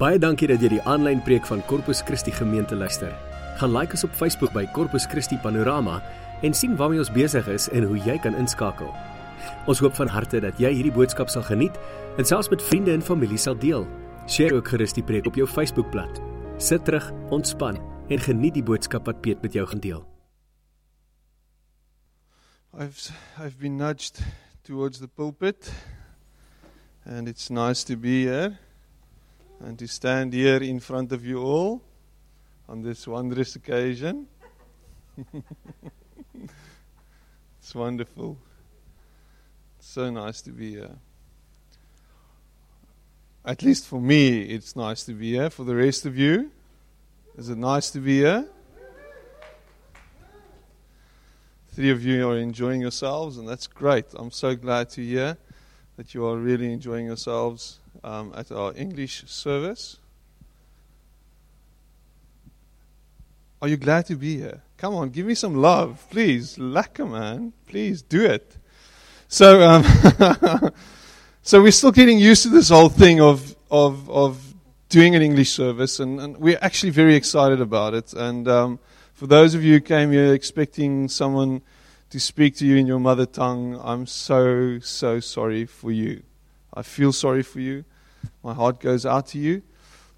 Baie dankie dat jy die aanlyn preek van Corpus Christi gemeente luister. Gaan like ons op Facebook by Corpus Christi Panorama en sien waarmee ons besig is en hoe jy kan inskakel. Ons hoop van harte dat jy hierdie boodskap sal geniet en selfs met vriende en familie sal deel. Deel ook gerus die preek op jou Facebookblad. Sit terug, ontspan en geniet die boodskap wat Piet met jou gaan deel. I've I've been nudged towards the pulpit, and it's nice to be here and to stand here in front of you all on this wondrous occasion. it's wonderful. It's so nice to be here. At least for me, it's nice to be here. For the rest of you, is it nice to be here? Three of you are enjoying yourselves, and that's great. I'm so glad to hear that you are really enjoying yourselves um, at our English service. Are you glad to be here? Come on, give me some love, please. Lacquer, man. Please do it. So, um, so we're still getting used to this whole thing of of of doing an English service, and, and we're actually very excited about it. And um, for those of you who came here expecting someone to speak to you in your mother tongue, I'm so so sorry for you. I feel sorry for you. My heart goes out to you.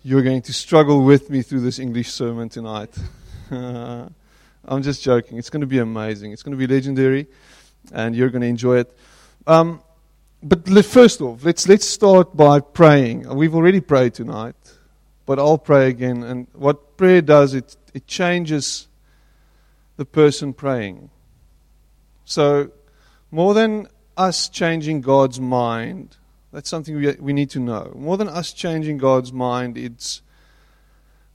You're going to struggle with me through this English sermon tonight. I'm just joking. It's going to be amazing. It's going to be legendary, and you're going to enjoy it. Um, but let, first off, let's let's start by praying. We've already prayed tonight, but I'll pray again. And what prayer does, it it changes the person praying. So, more than us changing God's mind, that's something we, we need to know. More than us changing God's mind, it's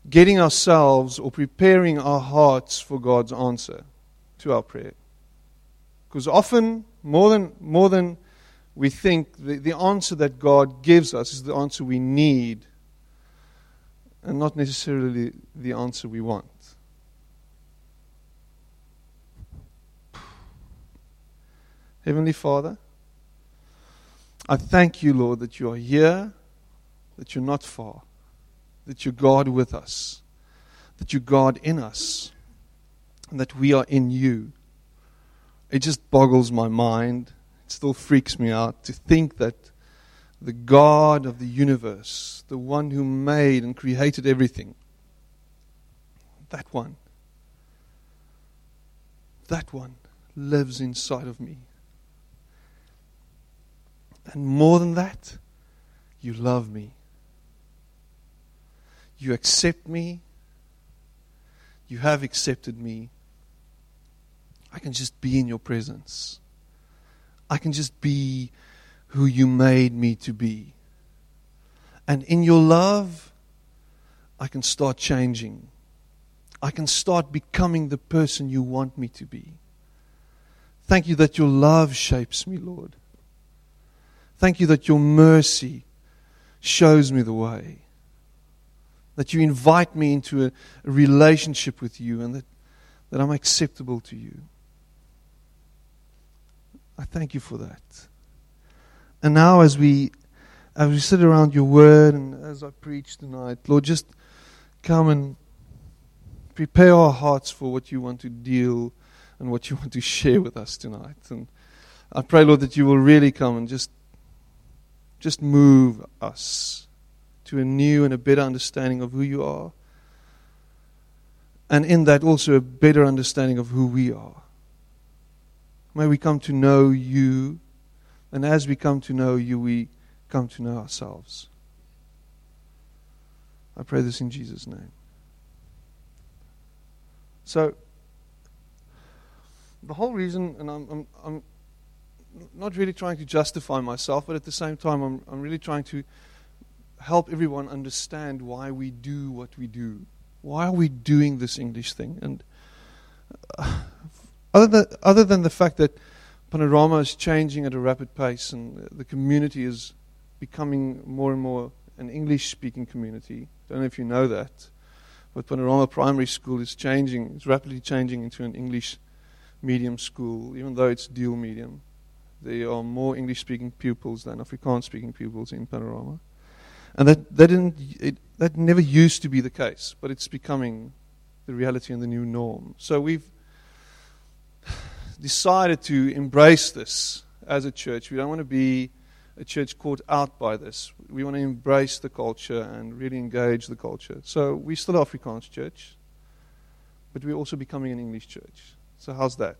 getting ourselves or preparing our hearts for God's answer to our prayer. Because often, more than, more than we think, the, the answer that God gives us is the answer we need and not necessarily the answer we want. Heavenly Father, I thank you, Lord, that you are here, that you're not far, that you're God with us, that you're God in us, and that we are in you. It just boggles my mind. It still freaks me out to think that the God of the universe, the one who made and created everything, that one, that one lives inside of me. And more than that, you love me. You accept me. You have accepted me. I can just be in your presence. I can just be who you made me to be. And in your love, I can start changing. I can start becoming the person you want me to be. Thank you that your love shapes me, Lord. Thank you that your mercy shows me the way. That you invite me into a, a relationship with you and that, that I'm acceptable to you. I thank you for that. And now, as we as we sit around your word and as I preach tonight, Lord, just come and prepare our hearts for what you want to deal and what you want to share with us tonight. And I pray, Lord, that you will really come and just just move us to a new and a better understanding of who you are. And in that, also a better understanding of who we are. May we come to know you. And as we come to know you, we come to know ourselves. I pray this in Jesus' name. So, the whole reason, and I'm, I'm, I'm not really trying to justify myself, but at the same time, I'm, I'm really trying to help everyone understand why we do what we do. Why are we doing this English thing? And uh, other, than, other than the fact that Panorama is changing at a rapid pace and the community is becoming more and more an English speaking community, I don't know if you know that, but Panorama Primary School is changing, it's rapidly changing into an English medium school, even though it's dual medium there are more English speaking pupils than Afrikaans speaking pupils in Panorama. And that, that, didn't, it, that never used to be the case, but it's becoming the reality and the new norm. So we've decided to embrace this as a church. We don't want to be a church caught out by this. We want to embrace the culture and really engage the culture. So we're still Afrikaans church, but we're also becoming an English church. So how's that?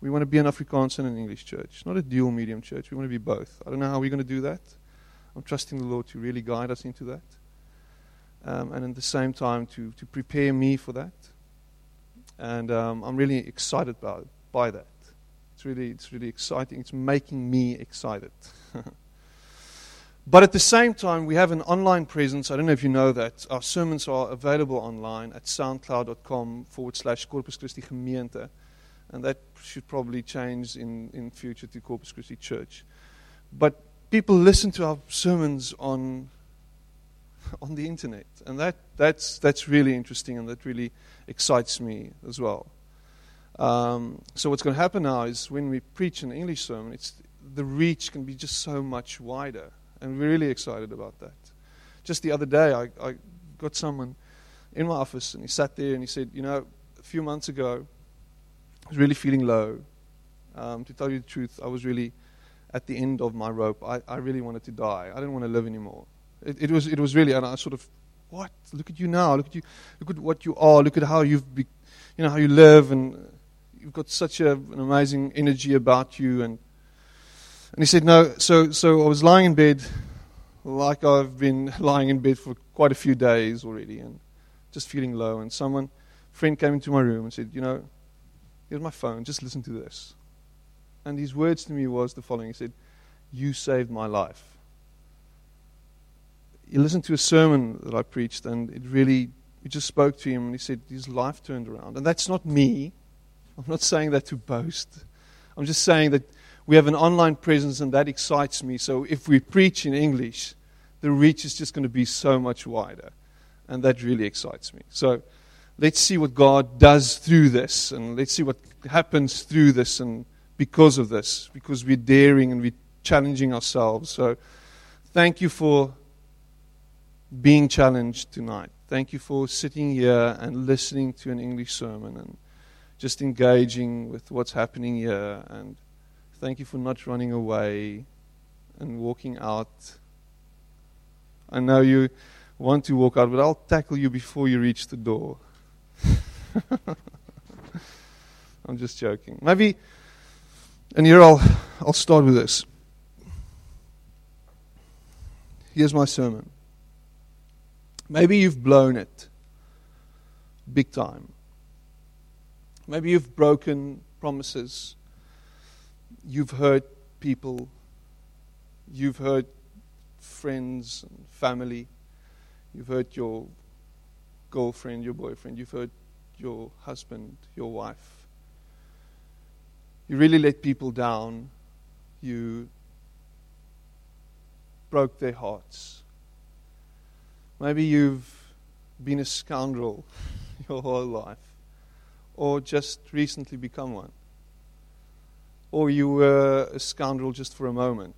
We want to be an Afrikaans and an English church, not a dual medium church. We want to be both. I don't know how we're going to do that. I'm trusting the Lord to really guide us into that. Um, and at the same time, to, to prepare me for that. And um, I'm really excited by, by that. It's really, it's really exciting. It's making me excited. but at the same time, we have an online presence. I don't know if you know that. Our sermons are available online at soundcloud.com forward slash Corpus Christi Gemeente. And that should probably change in, in future to Corpus Christi Church. But people listen to our sermons on on the internet. And that, that's, that's really interesting and that really excites me as well. Um, so what's going to happen now is when we preach an English sermon, it's, the reach can be just so much wider. And we're really excited about that. Just the other day, I, I got someone in my office and he sat there and he said, You know, a few months ago, was really feeling low. Um, to tell you the truth, I was really at the end of my rope. I, I really wanted to die. I didn't want to live anymore. It, it, was, it was really, and I sort of, what? Look at you now. Look at you. Look at what you are. Look at how you've, be, you know, how you live, and you've got such a, an amazing energy about you. And and he said, no. So so I was lying in bed, like I've been lying in bed for quite a few days already, and just feeling low. And someone, friend, came into my room and said, you know, here's my phone. Just listen to this. And his words to me was the following. He said, "You saved my life." he listened to a sermon that I preached, and it really, we just spoke to him, and he said his life turned around. And that's not me. I'm not saying that to boast. I'm just saying that we have an online presence, and that excites me. So if we preach in English, the reach is just going to be so much wider. And that really excites me. So let's see what God does through this, and let's see what happens through this and because of this, because we're daring and we're challenging ourselves. So thank you for being challenged tonight. Thank you for sitting here and listening to an English sermon and just engaging with what's happening here. And thank you for not running away and walking out. I know you want to walk out, but I'll tackle you before you reach the door. I'm just joking. Maybe, and here I'll, I'll start with this. Here's my sermon. Maybe you've blown it big time. Maybe you've broken promises. You've hurt people. You've hurt friends and family. You've hurt your girlfriend, your boyfriend. You've hurt your husband, your wife. You really let people down. You broke their hearts. Maybe you've been a scoundrel your whole life, or just recently become one. Or you were a scoundrel just for a moment.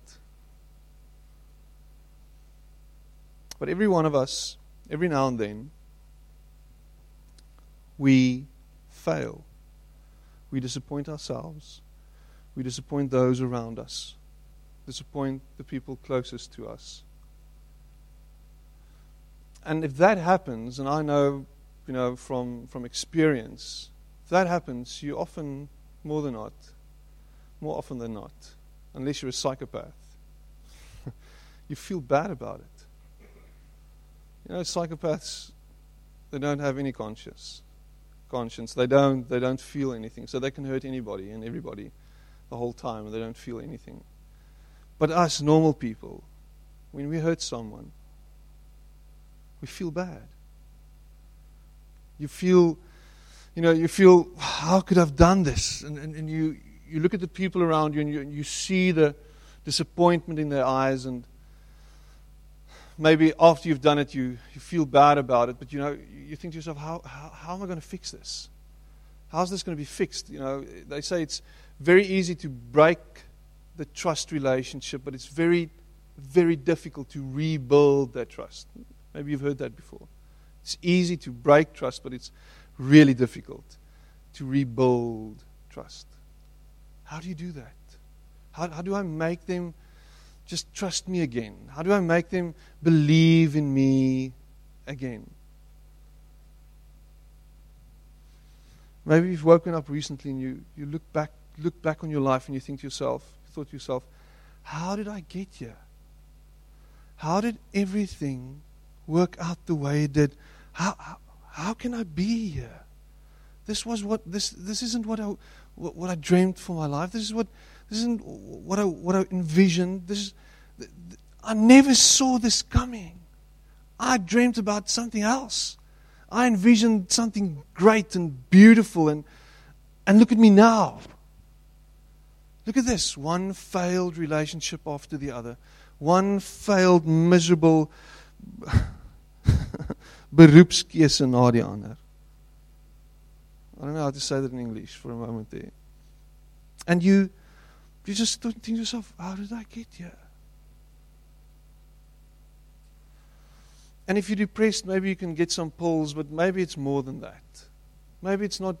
But every one of us, every now and then, we fail. We disappoint ourselves. We disappoint those around us. Disappoint the people closest to us and if that happens, and I know, you know, from, from experience, if that happens, you often, more than not, more often than not, unless you're a psychopath, you feel bad about it. You know, psychopaths, they don't have any conscience. Conscience. They don't. They don't feel anything, so they can hurt anybody and everybody, the whole time, and they don't feel anything. But us normal people, when we hurt someone, we feel bad. You feel, you know, you feel, how could I have done this? And, and, and you, you look at the people around you and you, and you see the disappointment in their eyes and maybe after you've done it you, you feel bad about it but you know you think to yourself how, how, how am i going to fix this how's this going to be fixed you know they say it's very easy to break the trust relationship but it's very very difficult to rebuild that trust. Maybe you've heard that before. It's easy to break trust, but it's really difficult to rebuild trust. How do you do that? How, how do I make them just trust me again? How do I make them believe in me again? Maybe you've woken up recently and you, you look back look back on your life and you think to yourself, thought to yourself, how did I get here? How did everything work out the way it did? How, how, how can I be here? This was what this this isn't what I what, what I dreamed for my life. This is what this isn't what I what I envisioned. This is I never saw this coming. I dreamed about something else. I envisioned something great and beautiful and and look at me now. Look at this one failed relationship after the other, one failed, miserable beroepskeuse na die ander. I don't know how to say that in English for a moment there. And you, you just don't think to yourself, how did I get here? And if you're depressed, maybe you can get some pills, but maybe it's more than that. Maybe it's not.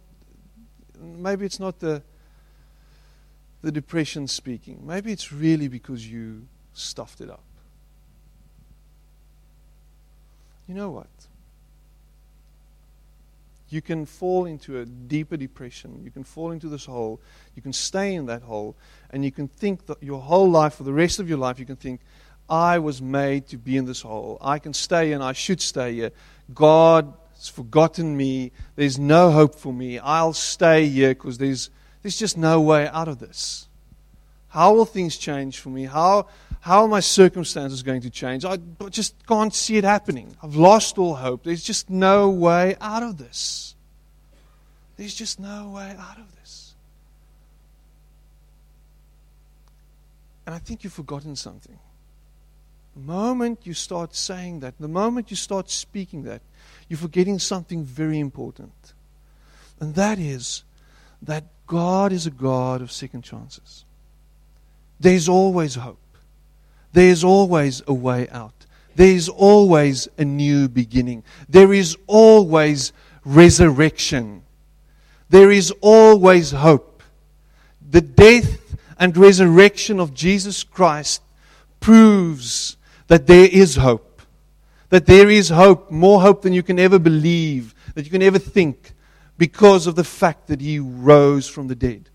Maybe it's not the the depression speaking. Maybe it's really because you stuffed it up. You know what? You can fall into a deeper depression. You can fall into this hole. You can stay in that hole. And you can think that your whole life, for the rest of your life, you can think, I was made to be in this hole. I can stay and I should stay here. God has forgotten me. There's no hope for me. I'll stay here because there's there's just no way out of this. How will things change for me? How, how are my circumstances going to change? I just can't see it happening. I've lost all hope. There's just no way out of this. There's just no way out of this. And I think you've forgotten something. The moment you start saying that, the moment you start speaking that, you're forgetting something very important. And that is that God is a God of second chances. There's always hope. There's always a way out. There's always a new beginning. There is always resurrection. There is always hope. The death and resurrection of Jesus Christ proves that there is hope. That there is hope, more hope than you can ever believe, that you can ever think, because of the fact that he rose from the dead.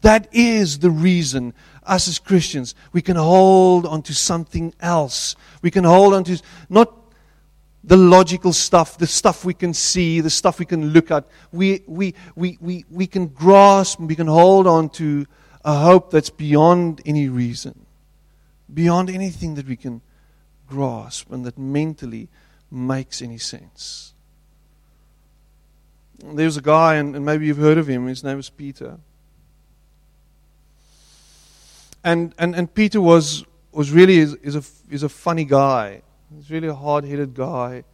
That is the reason us as Christians, we can hold on to something else. We can hold on to not the logical stuff, the stuff we can see, the stuff we can look at. We, we, we, we, we can grasp, we can hold on to a hope that's beyond any reason, beyond anything that we can grasp and that mentally makes any sense. There's a guy, and, and maybe you've heard of him, his name is Peter. And, and, and Peter was, was really is, is, a, is a funny guy. He's really a hard headed guy.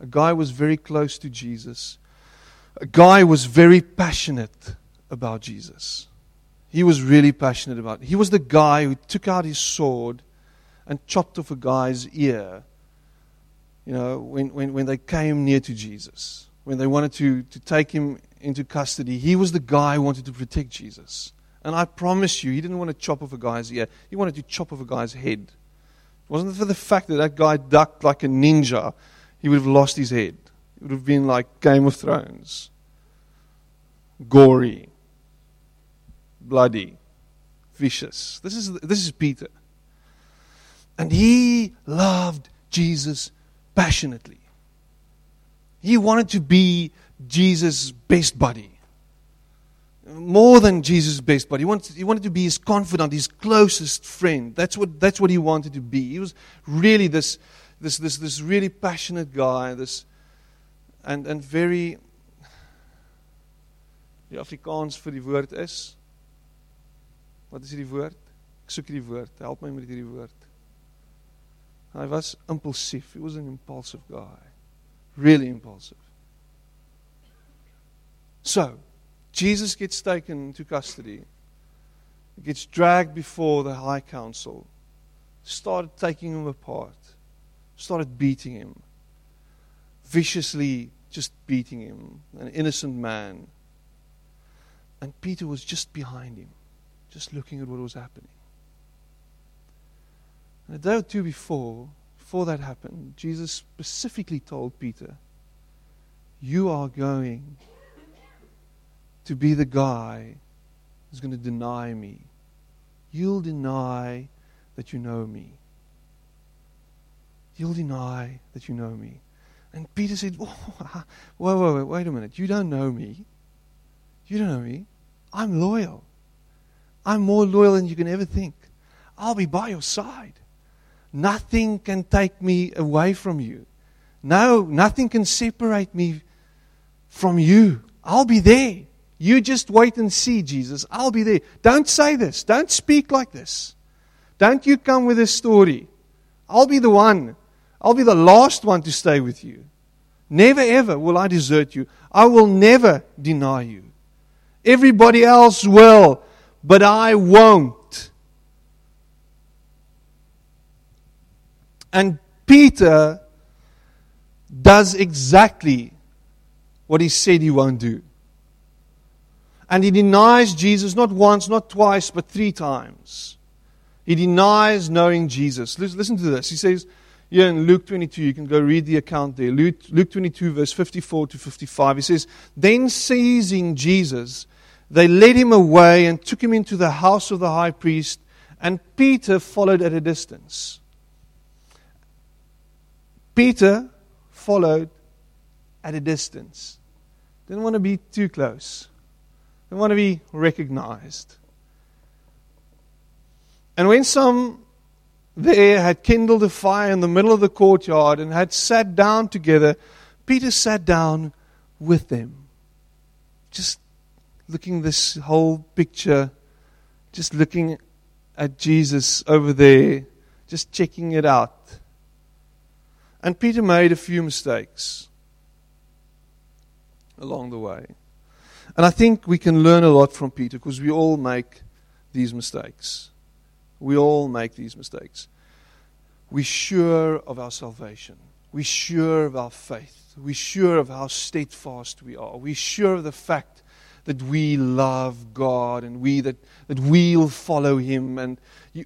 A guy was very close to Jesus. A guy was very passionate about Jesus. He was really passionate about it. He was the guy who took out his sword and chopped off a guy's ear, you know, when, when, when they came near to Jesus when they wanted to, to take him into custody, he was the guy who wanted to protect Jesus. And I promise you, he didn't want to chop off a guy's ear. He wanted to chop off a guy's head. It wasn't for the fact that that guy ducked like a ninja, he would have lost his head. It would have been like Game of Thrones. Gory, bloody, vicious. This is, this is Peter. And he loved Jesus passionately. He wanted to be Jesus' best buddy. More than Jesus' best buddy. He wanted, he wanted to be his confidant, his closest friend. That's what, that's what he wanted to be. He was really this, this, this, this really passionate guy, this, and, and very. Die Afrikaans vir die woord is Wat is hierdie woord? Ek soek woord. Help my met hierdie woord. Hy was impulsief. He was an impulsive guy. Really impulsive. So, Jesus gets taken into custody. Gets dragged before the high council. started taking him apart, started beating him, viciously just beating him, an innocent man. And Peter was just behind him, just looking at what was happening. And a day or two before, before that happened, Jesus specifically told Peter, You are going to be the guy who's going to deny me. You'll deny that you know me. You'll deny that you know me. And Peter said, Whoa, whoa, whoa, wait, wait a minute. You don't know me. You don't know me. I'm loyal. I'm more loyal than you can ever think. I'll be by your side. Nothing can take me away from you. No, nothing can separate me from you. I'll be there. You just wait and see, Jesus. I'll be there. Don't say this. Don't speak like this. Don't you come with this story. I'll be the one. I'll be the last one to stay with you. Never ever will I desert you. I will never deny you. Everybody else will, but I won't. And Peter does exactly what he said he won't do. And he denies Jesus not once, not twice, but three times. He denies knowing Jesus. Listen to this. He says, here in Luke 22, you can go read the account there. Luke, Luke 22, verse 54 to 55. He says, Then seizing Jesus, they led him away and took him into the house of the high priest, and Peter followed at a distance. Peter followed at a distance. Didn't want to be too close. Didn't want to be recognized. And when some there had kindled a fire in the middle of the courtyard and had sat down together, Peter sat down with them. Just looking this whole picture, just looking at Jesus over there, just checking it out. And Peter made a few mistakes along the way. And I think we can learn a lot from Peter because we all make these mistakes. We all make these mistakes. We're sure of our salvation. We're sure of our faith. We're sure of how steadfast we are. We're sure of the fact that we love God and we that, that we'll follow Him and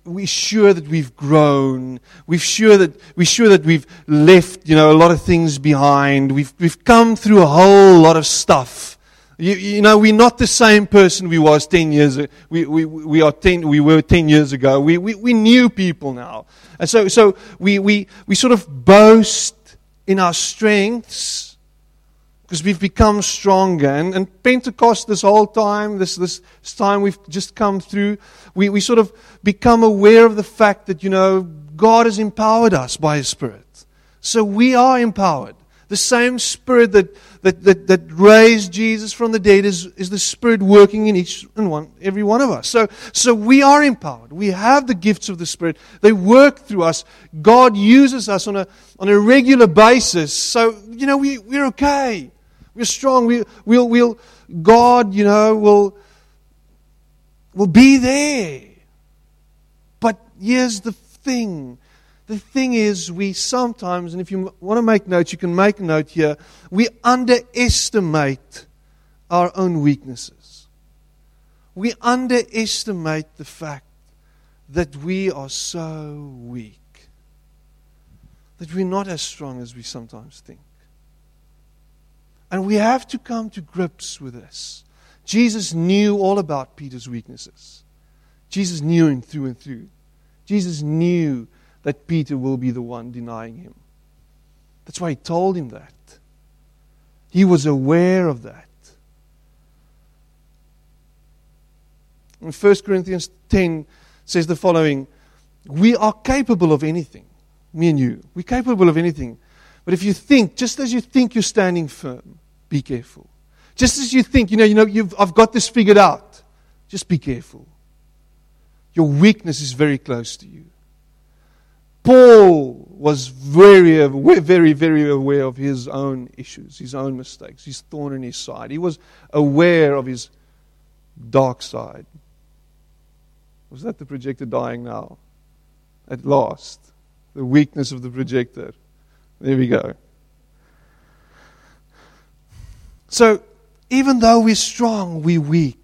we're sure that we've grown. We're sure that we're sure that we've left, you know, a lot of things behind. We've we've come through a whole lot of stuff. You, you, know, we're not the same person we was 10 years we, we, we, are 10, we were 10 years ago. We, we, we new people now. And so, so we, we, we sort of boast in our strengths because we've become stronger. And, and Pentecost, this whole time, this, this time we've just come through, we, we sort of become aware of the fact that, you know, God has empowered us by His Spirit. So we are empowered. The same Spirit that, that, that, that raised Jesus from the dead is, is the Spirit working in each and one, every one of us. So, so we are empowered. We have the gifts of the Spirit. They work through us. God uses us on a, on a regular basis. So, you know, we, we're okay. We're strong. We, we'll, we'll, God, you know, will, will be there. But here's the thing the thing is, we sometimes, and if you want to make notes, you can make a note here, we underestimate our own weaknesses. We underestimate the fact that we are so weak, that we're not as strong as we sometimes think. And we have to come to grips with this. Jesus knew all about Peter's weaknesses. Jesus knew him through and through. Jesus knew that Peter will be the one denying him. That's why he told him that. He was aware of that. In 1 Corinthians 10 says the following We are capable of anything, me and you. We're capable of anything. But if you think, just as you think you're standing firm, be careful. Just as you think, you know, you know you've, I've got this figured out, just be careful. Your weakness is very close to you. Paul was very, very, very aware of his own issues, his own mistakes, his thorn in his side. He was aware of his dark side. Was that the projector dying now? at last. The weakness of the projector. There we go. So, even though we're strong, we're weak.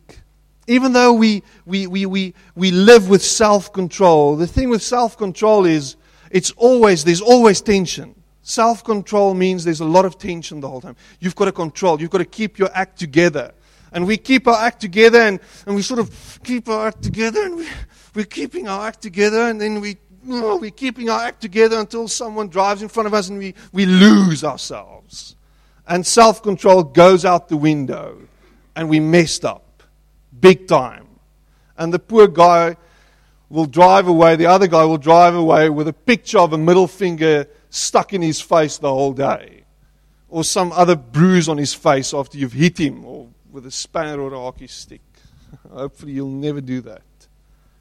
Even though we, we, we, we, we live with self control, the thing with self control is it's always, there's always tension. Self control means there's a lot of tension the whole time. You've got to control, you've got to keep your act together. And we keep our act together and, and we sort of keep our act together and we, we're keeping our act together and then we, oh, we're keeping our act together until someone drives in front of us and we, we lose ourselves. And self control goes out the window and we messed up big time. And the poor guy will drive away, the other guy will drive away with a picture of a middle finger stuck in his face the whole day. Or some other bruise on his face after you've hit him, or with a spanner or a hockey stick. Hopefully, you'll never do that.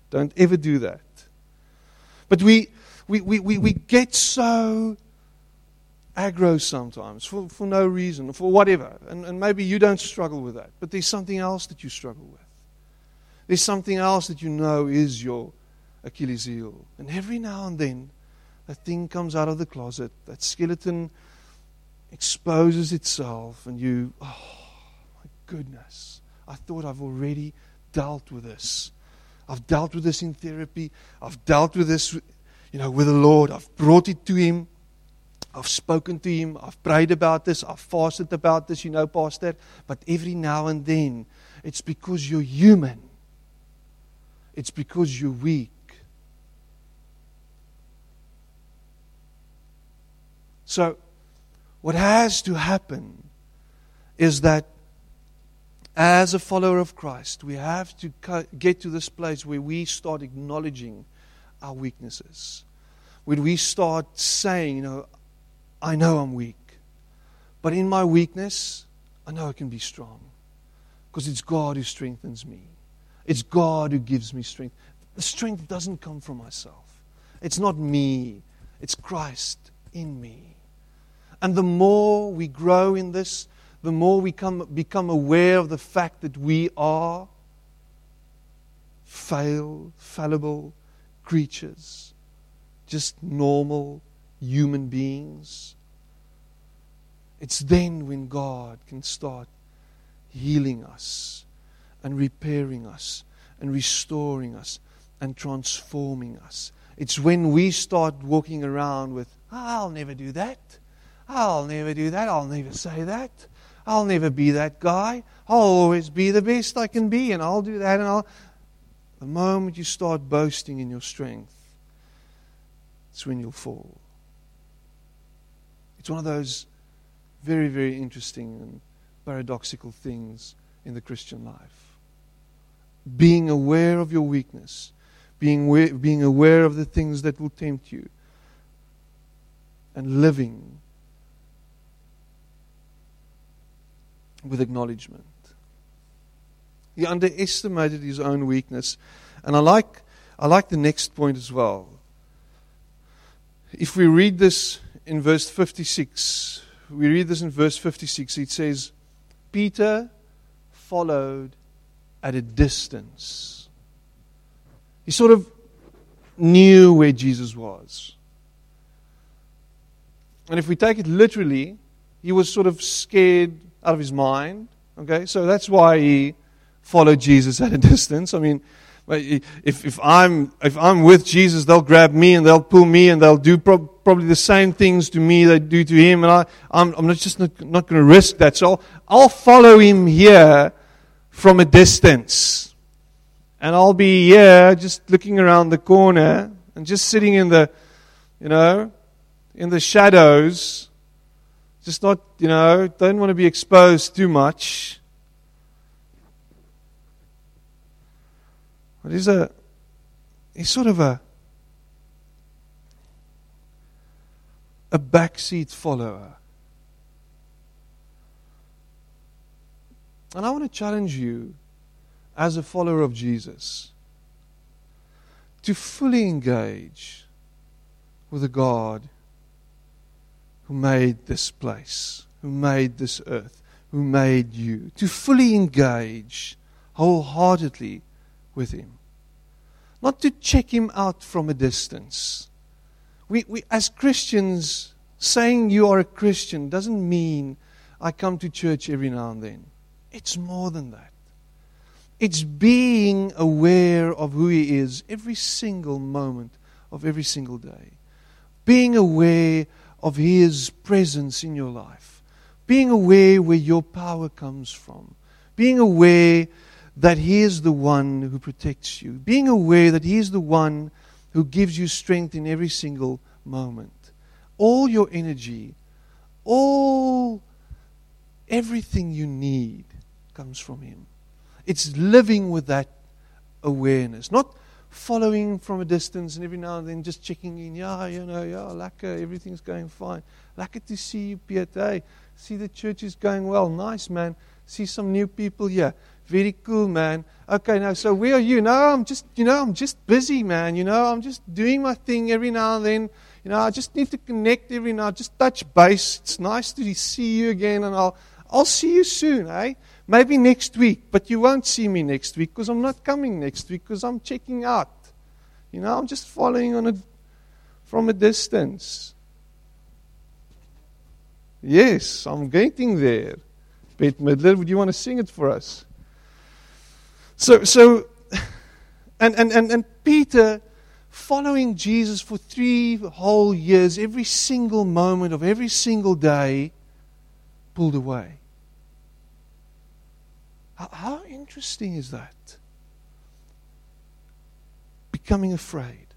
Don't ever do that. But we, we, we, we, we get so aggro sometimes for, for no reason, for whatever. And, and maybe you don't struggle with that, but there's something else that you struggle with. There's something else that you know is your Achilles heel. And every now and then, that thing comes out of the closet, that skeleton exposes itself, and you, oh my goodness, I thought I've already dealt with this. I've dealt with this in therapy. I've dealt with this, you know, with the Lord. I've brought it to Him. I've spoken to Him. I've prayed about this. I've fasted about this, you know, Pastor. But every now and then, it's because you're human. It's because you're weak. So, what has to happen is that as a follower of Christ, we have to get to this place where we start acknowledging our weaknesses. When we start saying, you know, I know I'm weak, but in my weakness, I know I can be strong because it's God who strengthens me. It's God who gives me strength. The strength doesn't come from myself, it's not me, it's Christ in me. And the more we grow in this, the more we come, become aware of the fact that we are fail, fallible creatures, just normal human beings. It's then when God can start healing us and repairing us and restoring us and transforming us. It's when we start walking around with, ah, I'll never do that. I'll never do that. I'll never say that. I'll never be that guy. I'll always be the best I can be, and I'll do that. And I'll. The moment you start boasting in your strength, it's when you'll fall. It's one of those very, very interesting and paradoxical things in the Christian life. Being aware of your weakness, being aware, being aware of the things that will tempt you, and living with acknowledgement. He underestimated his own weakness. And I like, I like the next point as well. If we read this in verse 56, we read this in verse 56, it says, Peter followed at a distance. He sort of knew where Jesus was. And if we take it literally, he was sort of scared out of his mind. Okay, so that's why he followed Jesus at a distance. I mean, if, if, I'm, if I'm with Jesus, they'll grab me and they'll pull me and they'll do pro- probably the same things to me they do to him. And I, I'm, I'm not just not, not going to risk that. So I'll, I'll follow him here from a distance. And I'll be here just looking around the corner and just sitting in the, you know, in the shadows just not, you know, don't want to be exposed too much. But he's a, he's sort of a, a backseat follower. And I want to challenge you as a follower of Jesus to fully engage with the God who made this place, who made this earth, who made you, to fully engage wholeheartedly with Him. not to check him out from a distance. We, we, as Christians, saying you are a Christian doesn't mean I come to church every now and then. It's more than that. It's being aware of who He is every single moment of every single day. Being aware of His presence in your life. Being aware where your power comes from. Being aware that He is the one who protects you. Being aware that He is the one who gives you strength in every single moment. All your energy, all, everything you need comes from Him. It's living with that awareness, not following from a distance and every now and then just checking in. Yeah, you know, yeah, lekker, everything's going fine. Lekker to see you, Peter. See the church is going well. Nice, man. See some new people here. Very cool, man. Okay, now, so where are you? No, I'm just, you know, I'm just busy, man. You know, I'm just doing my thing every now and then. You know, I just need to connect every now, just touch base. It's nice to see you again, and I'll, I'll see you soon, eh? Maybe next week, but you won't see me next week because I'm not coming next week because I'm checking out. You know, I'm just following on a, from a distance. Yes, I'm getting there. Bette Midler, would you want to sing it for us? So, so, and, and, and, and Peter, following Jesus for three whole years, every single moment of every single day, pulled away. How, interesting is that? Becoming afraid.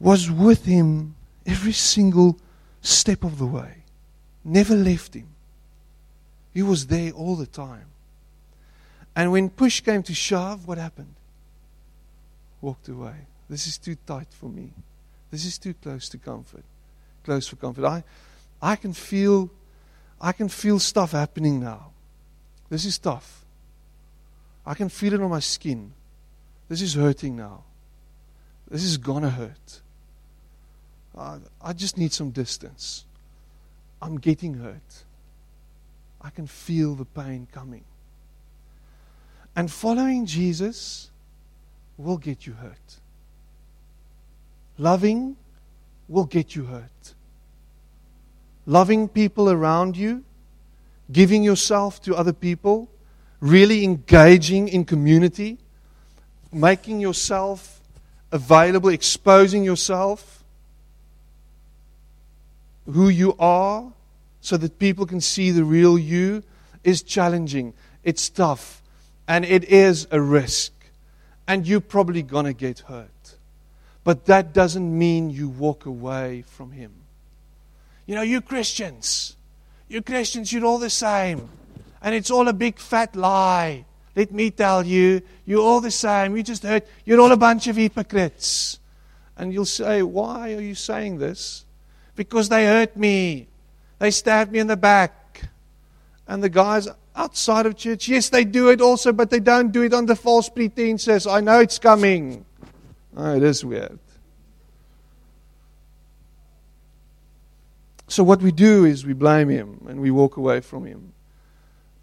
Was with him every single step of the way. Never left him. He was there all the time. And when push came to shove, what happened? Walked away. This is too tight for me. This is too close to comfort. Close for comfort. I, I can feel I can feel stuff happening now. This is tough. I can feel it on my skin. This is hurting now. This is gonna hurt. Uh, I just need some distance. I'm getting hurt. I can feel the pain coming. And following Jesus will get you hurt. Loving will get you hurt. Loving people around you giving yourself to other people, really engaging in community, making yourself available, exposing yourself, who you are, so that people can see the real you, is challenging. It's tough. And it is a risk. And you're probably going to get hurt. But that doesn't mean you walk away from Him. You know, you Christians, you Christians, you're all the same. And it's all a big fat lie. Let me tell you, you're all the same. You just heard, you're all a bunch of hypocrites. And you'll say, Why are you saying this? Because they hurt me. They stabbed me in the back. And the guys outside of church, yes, they do it also, but they don't do it under false pretenses. I know it's coming. Oh, it is weird. So, what we do is we blame him and we walk away from him.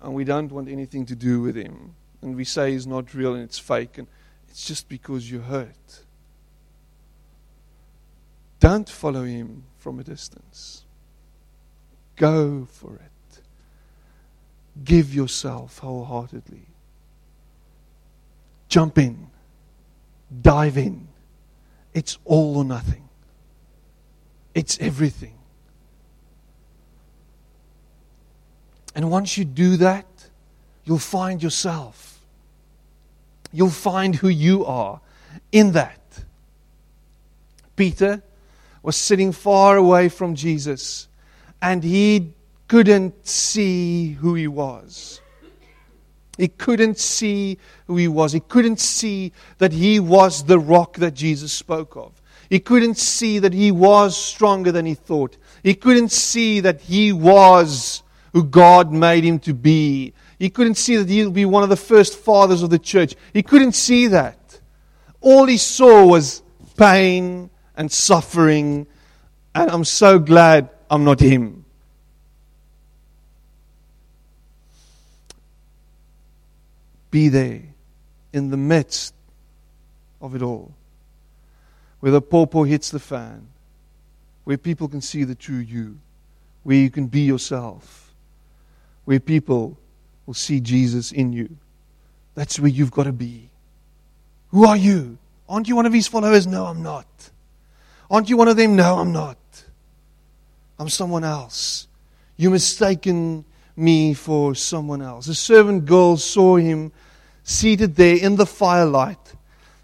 And we don't want anything to do with him. And we say he's not real and it's fake. And it's just because you're hurt. Don't follow him from a distance. Go for it. Give yourself wholeheartedly. Jump in. Dive in. It's all or nothing. It's everything. And once you do that, you'll find yourself. You'll find who you are in that. Peter was sitting far away from Jesus, and he couldn't see who he was. He couldn't see who he was. He couldn't see that he was the rock that Jesus spoke of. He couldn't see that he was stronger than he thought. He couldn't see that he was who God made him to be. He couldn't see that he'll be one of the first fathers of the church. He couldn't see that. All he saw was pain and suffering, and I'm so glad I'm not him. Be there in the midst of it all. Where the pawpaw hits the fan, where people can see the true you, where you can be yourself, where people will see Jesus in you. That's where you've got to be. Who are you? Aren't you one of his followers? No, I'm not. Aren't you one of them? No, I'm not. I'm someone else. You mistaken me for someone else. The servant girl saw him seated there in the firelight.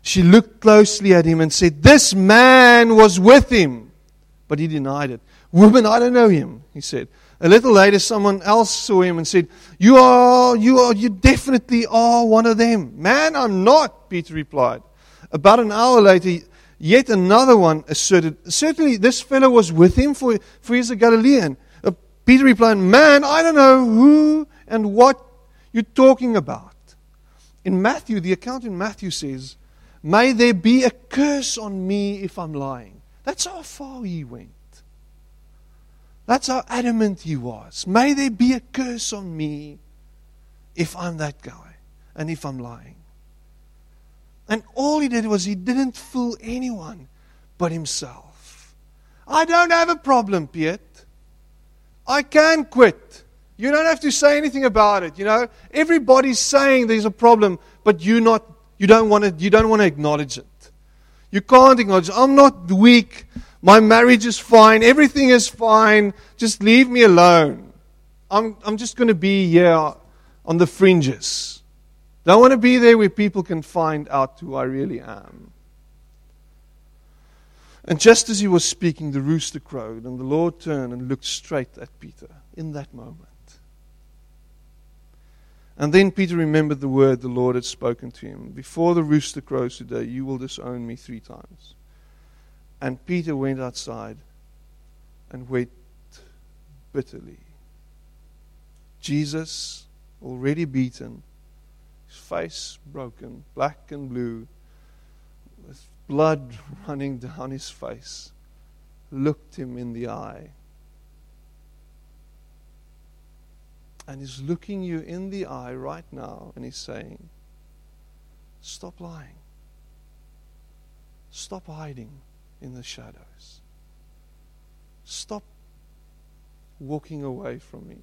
She looked closely at him and said, This man was with him. But he denied it. Woman, I don't know him, he said. A little later, someone else saw him and said, You are, you are, you definitely are one of them. Man, I'm not, Peter replied. About an hour later, yet another one asserted, Certainly this fellow was with him, for, for he's a Galilean. Uh, Peter replied, Man, I don't know who and what you're talking about. In Matthew, the account in Matthew says, May there be a curse on me if I'm lying. That's how far he went. That's how adamant he was. May there be a curse on me if I'm that guy and if I'm lying. And all he did was he didn't fool anyone but himself. I don't have a problem, Piet. I can quit. You don't have to say anything about it. You know, everybody's saying there's a problem, but you not you don't want to you don't want to acknowledge it. You can't acknowledge. I'm not weak. My marriage is fine. Everything is fine. Just leave me alone. I'm, I'm just going to be here on the fringes. Don't want to be there where people can find out who I really am. And just as he was speaking, the rooster crowed, and the Lord turned and looked straight at Peter in that moment. And then Peter remembered the word the Lord had spoken to him Before the rooster crows today, you will disown me three times. And Peter went outside and wept bitterly. Jesus, already beaten, his face broken, black and blue, with blood running down his face, looked him in the eye. And he's looking you in the eye right now and he's saying, Stop lying. Stop hiding in the shadows. Stop walking away from me.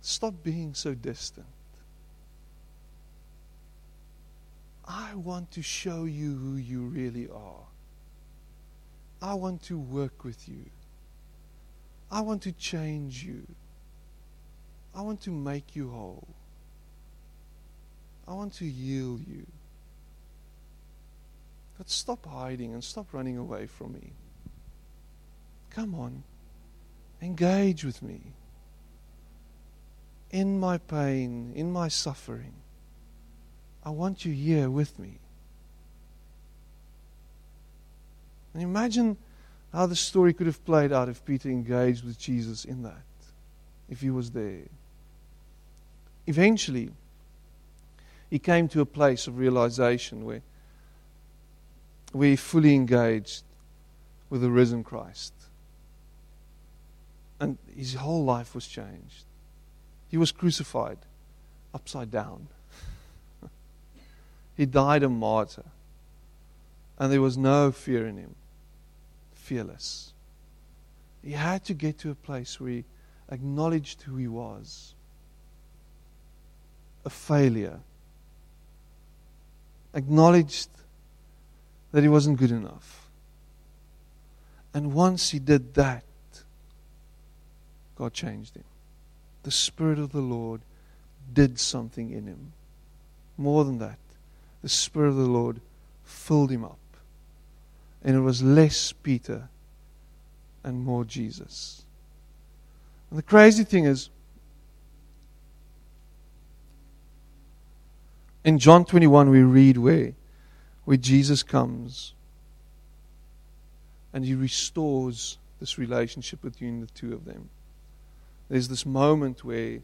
Stop being so distant. I want to show you who you really are. I want to work with you. I want to change you. I want to make you whole. I want to heal you. But stop hiding and stop running away from me. Come on. Engage with me. In my pain, in my suffering. I want you here with me. And imagine how the story could have played out if Peter engaged with Jesus in that, if he was there. Eventually, he came to a place of realization where we fully engaged with the risen Christ. And his whole life was changed. He was crucified upside down. he died a martyr. And there was no fear in him. Fearless. He had to get to a place where he acknowledged who he was a failure, acknowledged that he wasn't good enough. And once he did that, God changed him. The Spirit of the Lord did something in him. More than that, the Spirit of the Lord filled him up. And it was less Peter and more Jesus. And the crazy thing is, in John 21, we read where where Jesus comes and he restores this relationship between the two of them. There's this moment where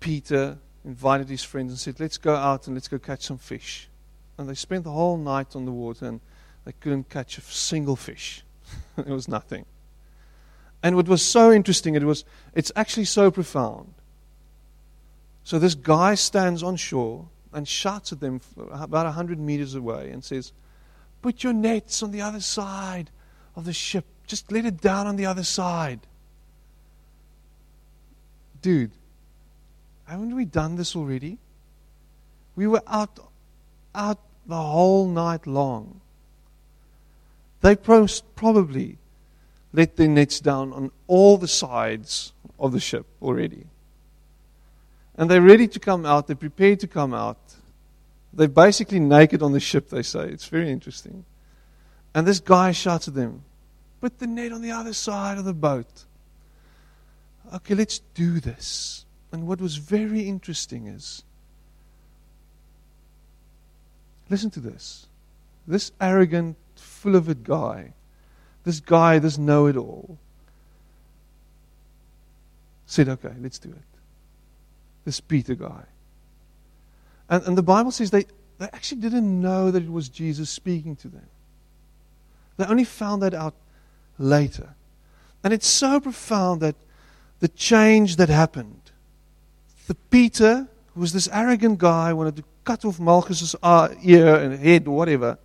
Peter invited his friends and said, Let's go out and let's go catch some fish. And they spent the whole night on the water and they couldn't catch a single fish. it was nothing. And what was so interesting, it was it's actually so profound. So this guy stands on shore and shouts at them about 100 meters away and says, Put your nets on the other side of the ship. Just let it down on the other side. Dude, haven't we done this already? We were out, out the whole night long. They probably let their nets down on all the sides of the ship already. And they're ready to come out, they're prepared to come out. They're basically naked on the ship, they say. It's very interesting. And this guy shouts at them, Put the net on the other side of the boat. Okay, let's do this. And what was very interesting is listen to this. This arrogant, full of it guy, this guy, this know it all, said, Okay, let's do it. This Peter guy. And, and the Bible says they, they actually didn't know that it was Jesus speaking to them. They only found that out later. And it's so profound that the change that happened. The Peter, who was this arrogant guy, wanted to cut off Malchus's uh, ear and head or whatever,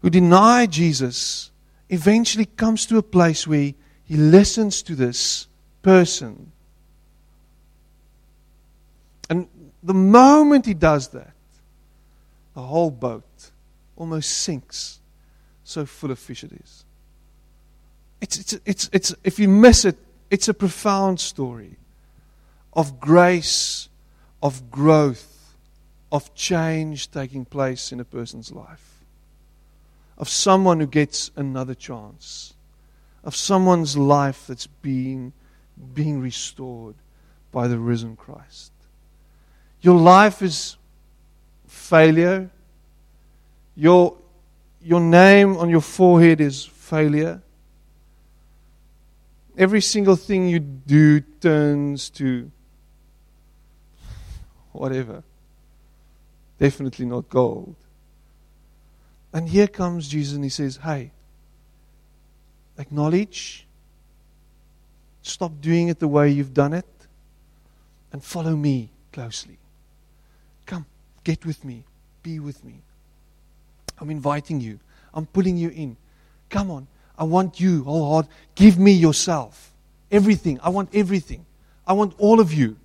who denied Jesus, eventually comes to a place where he listens to this person. And the moment he does that, the whole boat almost sinks. So full of fish it is. It's, it's, it's, it's, if you miss it, it's a profound story of grace, of growth, of change taking place in a person's life, of someone who gets another chance, of someone's life that's being, being restored by the risen Christ. Your life is failure. Your, your name on your forehead is failure. Every single thing you do turns to whatever. Definitely not gold. And here comes Jesus and he says, Hey, acknowledge, stop doing it the way you've done it, and follow me closely. Come, get with me, be with me. I'm inviting you, I'm pulling you in. Come on, I want you, oh Lord, give me yourself. Everything. I want everything. I want all of you.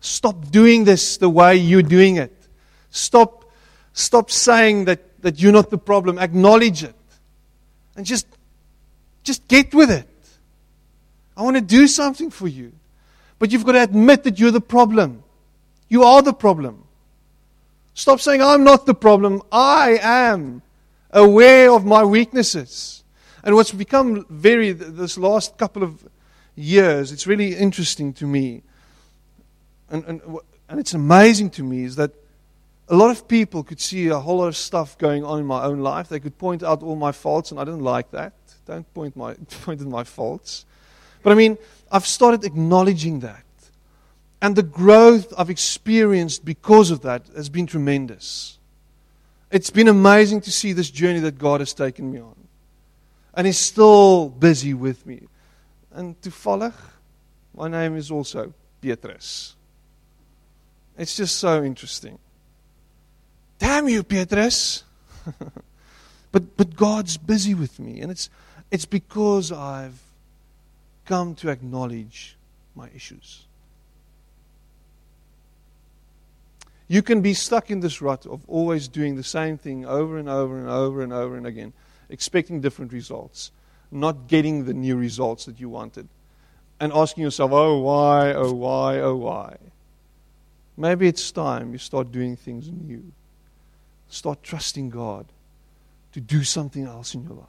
Stop doing this the way you're doing it. Stop, stop saying that, that you're not the problem. Acknowledge it. And just, just get with it. I want to do something for you. But you've got to admit that you're the problem. You are the problem. Stop saying, I'm not the problem. I am aware of my weaknesses. And what's become very, this last couple of years, it's really interesting to me and, and, and it's amazing to me is that a lot of people could see a whole lot of stuff going on in my own life. They could point out all my faults, and I didn't like that. Don't point, my, point at my faults. But I mean, I've started acknowledging that. And the growth I've experienced because of that has been tremendous. It's been amazing to see this journey that God has taken me on. And He's still busy with me. And to follow, my name is also Petrus. It's just so interesting. Damn you, Petrus. but but God's busy with me and it's it's because I've come to acknowledge my issues. You can be stuck in this rut of always doing the same thing over and over and over and over and again, expecting different results, not getting the new results that you wanted, and asking yourself, oh, why, oh, why, oh, why. Maybe it's time you start doing things new. Start trusting God to do something else in your life.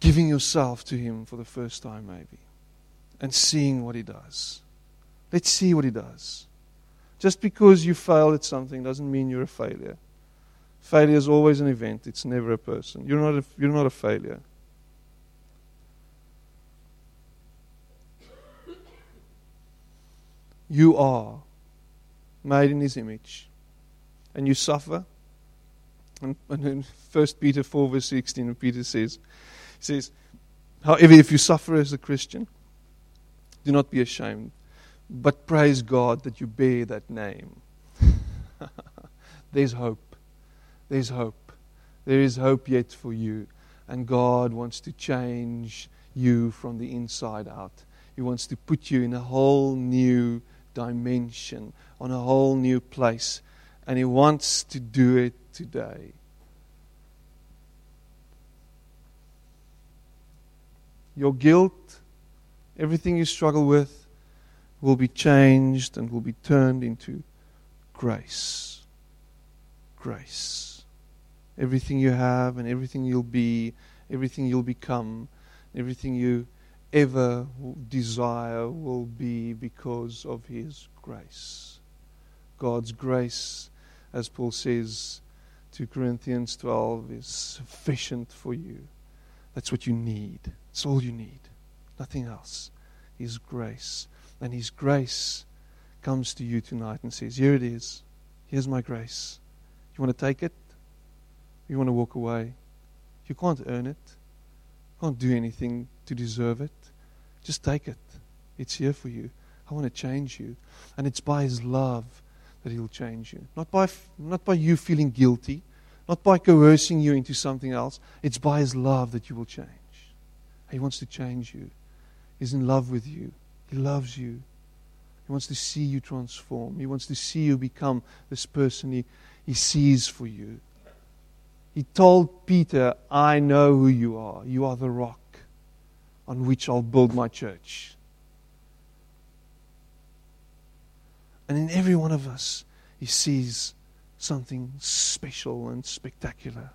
Giving yourself to Him for the first time, maybe, and seeing what He does. Let's see what He does. Just because you failed at something doesn't mean you're a failure. Failure is always an event, it's never a person. You're not a, you're not a failure. You are made in his image. And you suffer. And, and in 1 Peter 4, verse 16, Peter says, he says, However, if you suffer as a Christian, do not be ashamed, But praise God that you bear that name. There's hope. There's hope. There is hope yet for you. And God wants to change you from the inside out. He wants to put you in a whole new dimension, on a whole new place. And He wants to do it today. Your guilt, everything you struggle with, will be changed and will be turned into grace. Grace. Everything you have and everything you'll be, everything you'll become, everything you ever desire will be because of His grace. God's grace, as Paul says to Corinthians 12, is sufficient for you. That's what you need. It's all you need. Nothing else. His grace. And His grace comes to you tonight and says, Here it is. Here's my grace. You want to take it? You want to walk away? You can't earn it. You can't do anything to deserve it. Just take it. It's here for you. I want to change you. And it's by His love that He'll change you. Not by, not by you feeling guilty, not by coercing you into something else. It's by His love that you will change. He wants to change you. He's in love with you. He loves you. He wants to see you transform. He wants to see you become this person he, he sees for you. He told Peter, I know who you are. You are the rock on which I'll build my church. And in every one of us, he sees something special and spectacular.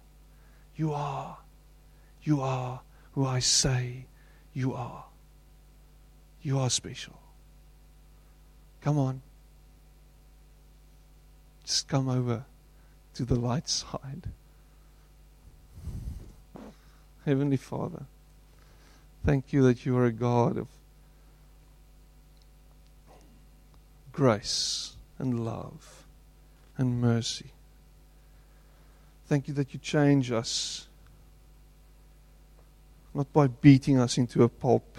You are. You are who I say you are. You are special. Come on. Just come over to the light side. Heavenly Father, thank you that you are a God of grace and love and mercy. Thank you that you change us, not by beating us into a pulp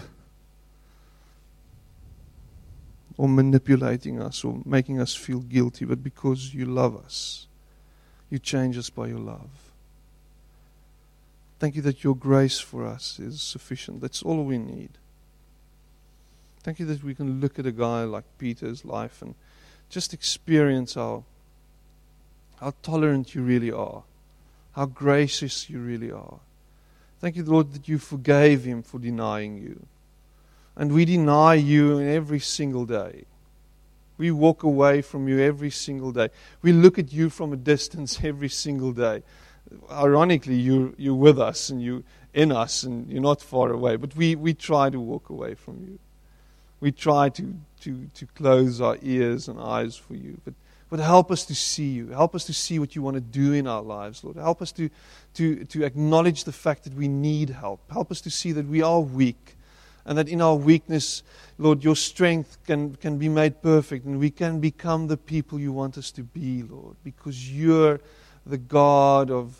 or manipulating us or making us feel guilty, but because you love us. You change us by your love. Thank you that your grace for us is sufficient. That's all we need. Thank you that we can look at a guy like Peter's life and just experience how, how tolerant you really are, how gracious you really are. Thank you, Lord, that you forgave him for denying you. And we deny you every single day. We walk away from you every single day. We look at you from a distance every single day. Ironically, you're, you're with us and you're in us and you're not far away. But we, we try to walk away from you. We try to, to, to close our ears and eyes for you. But, but help us to see you. Help us to see what you want to do in our lives, Lord. Help us to, to, to acknowledge the fact that we need help. Help us to see that we are weak and that in our weakness, Lord, your strength can, can be made perfect and we can become the people you want us to be, Lord, because you're the God of,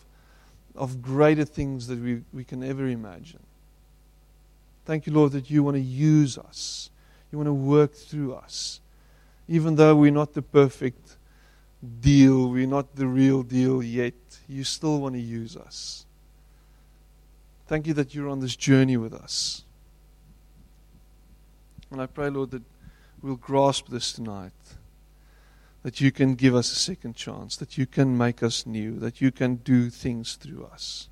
of greater things that we, we can ever imagine. Thank you, Lord, that you want to use us. You want to work through us. Even though we're not the perfect deal, we're not the real deal yet, you still want to use us. Thank you that you're on this journey with us. And I pray, Lord, that we'll grasp this tonight. That you can give us a second chance, that you can make us new, that you can do things through us.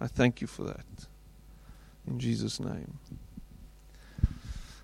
I thank you for that. In Jesus' name.